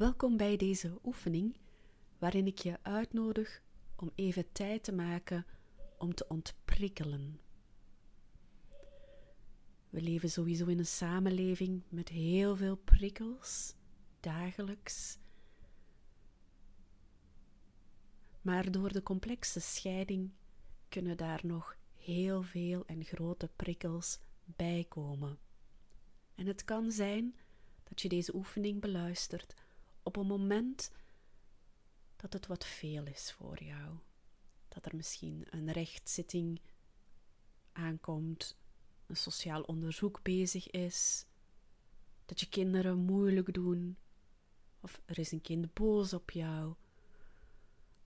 Welkom bij deze oefening, waarin ik je uitnodig om even tijd te maken om te ontprikkelen. We leven sowieso in een samenleving met heel veel prikkels, dagelijks. Maar door de complexe scheiding kunnen daar nog heel veel en grote prikkels bij komen. En het kan zijn dat je deze oefening beluistert op een moment dat het wat veel is voor jou. Dat er misschien een rechtszitting aankomt, een sociaal onderzoek bezig is, dat je kinderen moeilijk doen, of er is een kind boos op jou,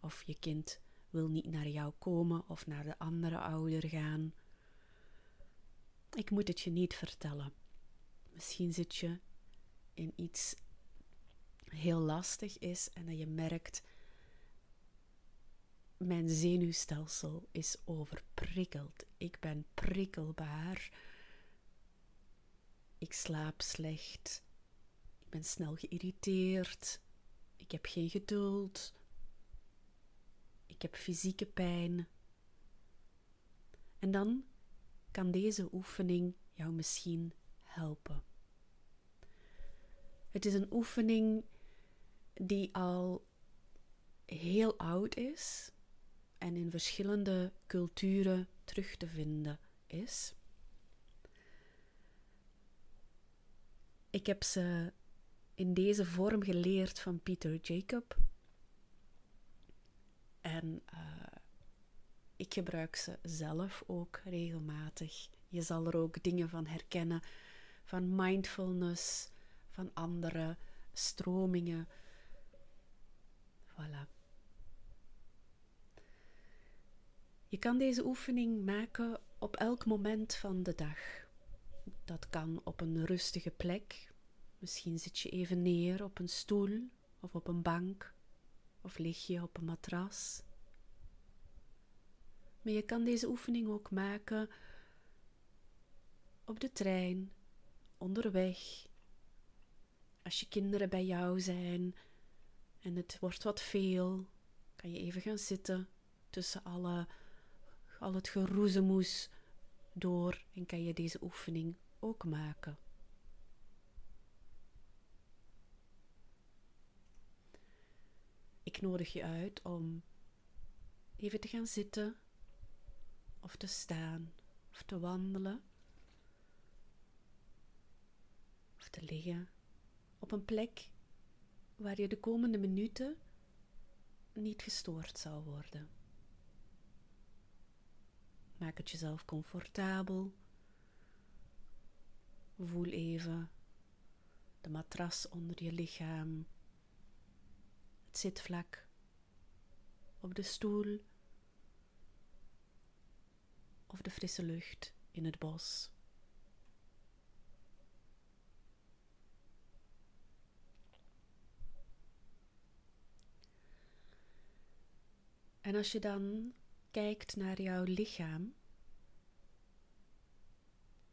of je kind wil niet naar jou komen of naar de andere ouder gaan. Ik moet het je niet vertellen. Misschien zit je in iets heel lastig is en dat je merkt, mijn zenuwstelsel is overprikkeld. Ik ben prikkelbaar. Ik slaap slecht. Ik ben snel geïrriteerd. Ik heb geen geduld. Ik heb fysieke pijn. En dan kan deze oefening jou misschien helpen. Het is een oefening die al heel oud is en in verschillende culturen terug te vinden is. Ik heb ze in deze vorm geleerd van Peter Jacob. En uh, ik gebruik ze zelf ook regelmatig. Je zal er ook dingen van herkennen, van mindfulness, van andere stromingen. Voilà. Je kan deze oefening maken op elk moment van de dag. Dat kan op een rustige plek. Misschien zit je even neer op een stoel of op een bank of lig je op een matras. Maar je kan deze oefening ook maken op de trein, onderweg, als je kinderen bij jou zijn en het wordt wat veel, kan je even gaan zitten tussen alle, al het geroezemoes door en kan je deze oefening ook maken. Ik nodig je uit om even te gaan zitten of te staan of te wandelen of te liggen op een plek waar je de komende minuten niet gestoord zal worden. Maak het jezelf comfortabel. Voel even de matras onder je lichaam, het zitvlak op de stoel of de frisse lucht in het bos. En als je dan kijkt naar jouw lichaam,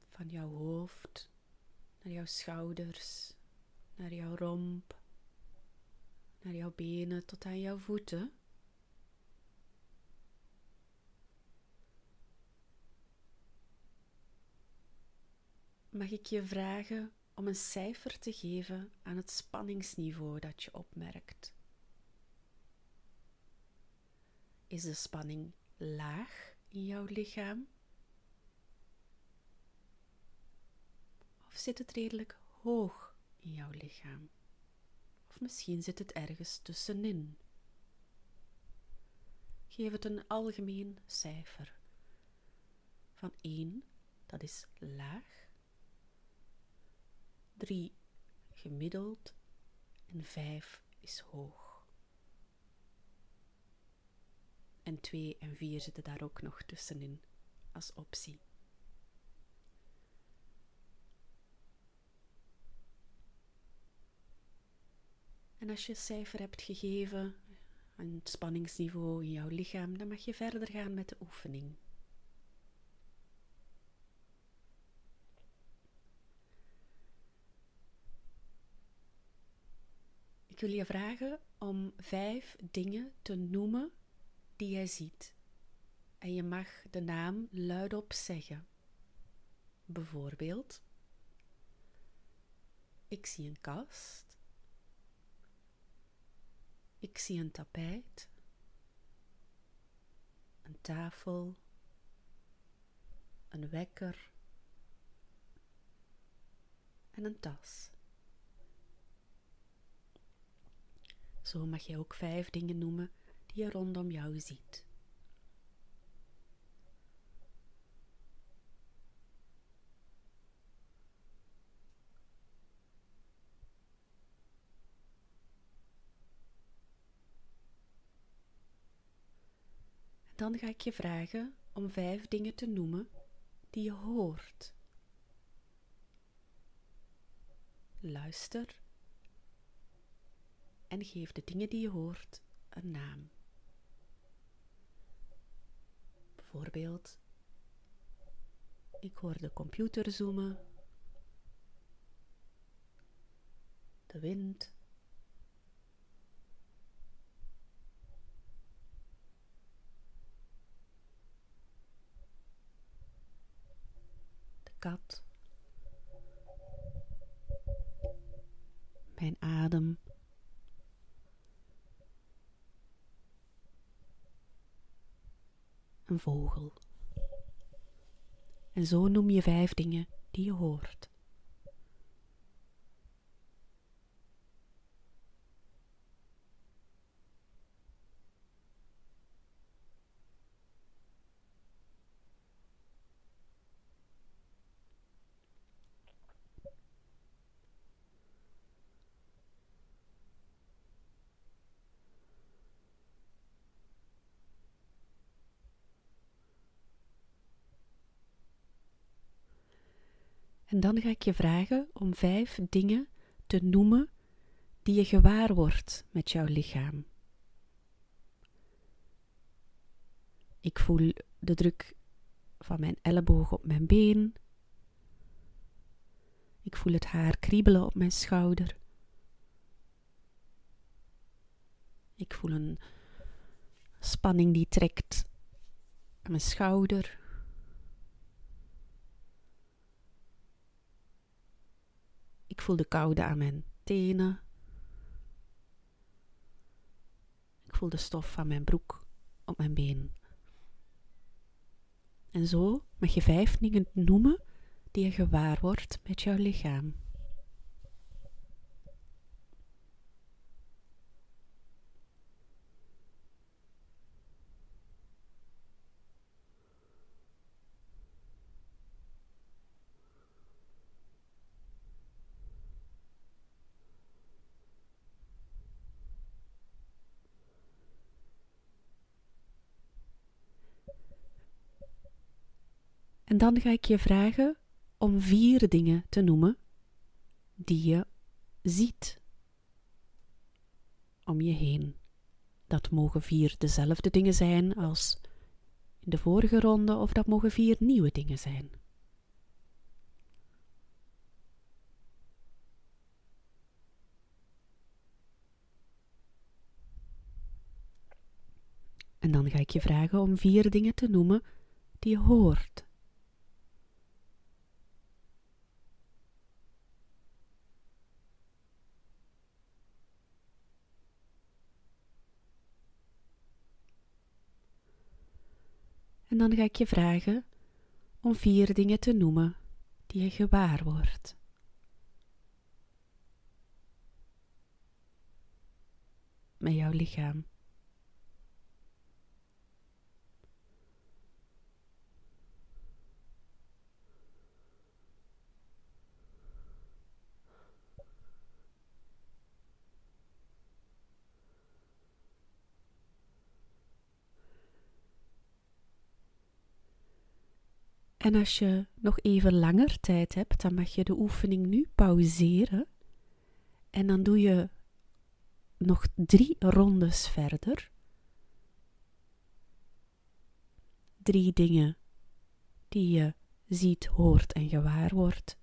van jouw hoofd naar jouw schouders, naar jouw romp, naar jouw benen tot aan jouw voeten. Mag ik je vragen om een cijfer te geven aan het spanningsniveau dat je opmerkt? Is de spanning laag in jouw lichaam? Of zit het redelijk hoog in jouw lichaam? Of misschien zit het ergens tussenin. Geef het een algemeen cijfer. Van 1, dat is laag. 3, gemiddeld. En 5 is hoog. En 2 en 4 zitten daar ook nog tussenin als optie. En als je cijfer hebt gegeven het spanningsniveau in jouw lichaam, dan mag je verder gaan met de oefening. Ik wil je vragen om vijf dingen te noemen die jij ziet. En je mag de naam luidop zeggen. Bijvoorbeeld, ik zie een kast. Ik zie een tapijt. Een tafel. Een wekker. En een tas. Zo mag je ook vijf dingen noemen die je rondom jou ziet. Dan ga ik je vragen om vijf dingen te noemen die je hoort. Luister en geef de dingen die je hoort een naam. Bijvoorbeeld, ik hoor de computer zoomen, de wind. De kat. Mijn adem. Vogel. En zo noem je vijf dingen die je hoort. En dan ga ik je vragen om vijf dingen te noemen die je gewaar wordt met jouw lichaam. Ik voel de druk van mijn elleboog op mijn been. Ik voel het haar kriebelen op mijn schouder. Ik voel een spanning die trekt aan mijn schouder. Ik voel de koude aan mijn tenen. Ik voel de stof van mijn broek op mijn been. En zo mag je vijf dingen noemen die je gewaar wordt met jouw lichaam. En dan ga ik je vragen om vier dingen te noemen die je ziet om je heen. Dat mogen vier dezelfde dingen zijn als in de vorige ronde, of dat mogen vier nieuwe dingen zijn. En dan ga ik je vragen om vier dingen te noemen die je hoort dan ga ik je vragen om vier dingen te noemen die je gewaar wordt. Met jouw lichaam. En als je nog even langer tijd hebt, dan mag je de oefening nu pauzeren. En dan doe je nog drie rondes verder. Drie dingen die je ziet, hoort en gewaar wordt.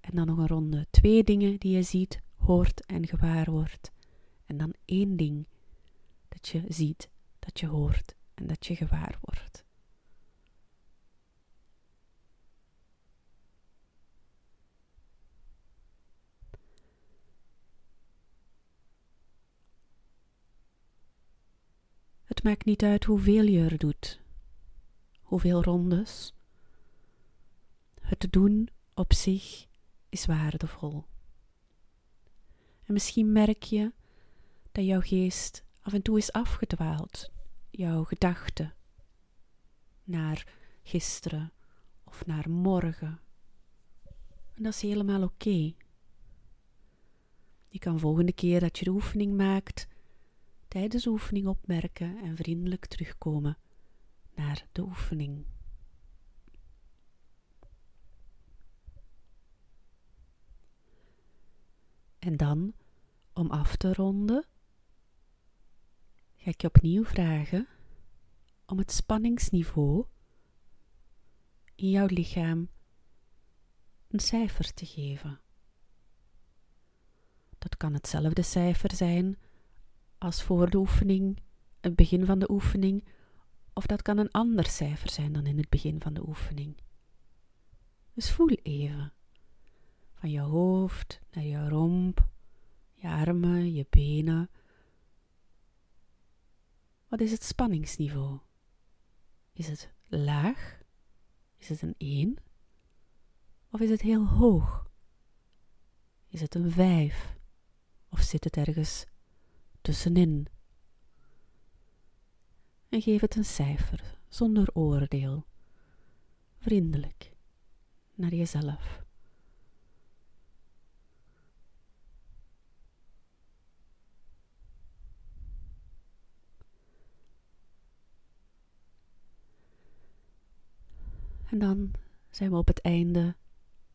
En dan nog een ronde twee dingen die je ziet, hoort en gewaar wordt. En dan één ding dat je ziet, dat je hoort en dat je gewaar wordt. Het maakt niet uit hoeveel je er doet, hoeveel rondes. Het doen op zich is waardevol. En misschien merk je dat jouw geest af en toe is afgedwaald, jouw gedachten naar gisteren of naar morgen. En dat is helemaal oké. Je kan volgende keer dat je de oefening maakt, tijdens de oefening opmerken en vriendelijk terugkomen naar de oefening. En dan, om af te ronden, ga ik je opnieuw vragen om het spanningsniveau in jouw lichaam een cijfer te geven. Dat kan hetzelfde cijfer zijn als voor de oefening, het begin van de oefening, of dat kan een ander cijfer zijn dan in het begin van de oefening. Dus voel even van je hoofd naar je romp, je armen, je benen. Wat is het spanningsniveau? Is het laag? Is het een 1? Of is het heel hoog? Is het een 5? Of zit het ergens tussenin? En geef het een cijfer, zonder oordeel, vriendelijk, naar jezelf. En dan zijn we op het einde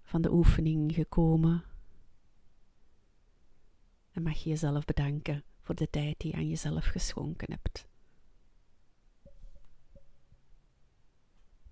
van de oefening gekomen. En mag je jezelf bedanken de tijd die je aan jezelf geschonken hebt.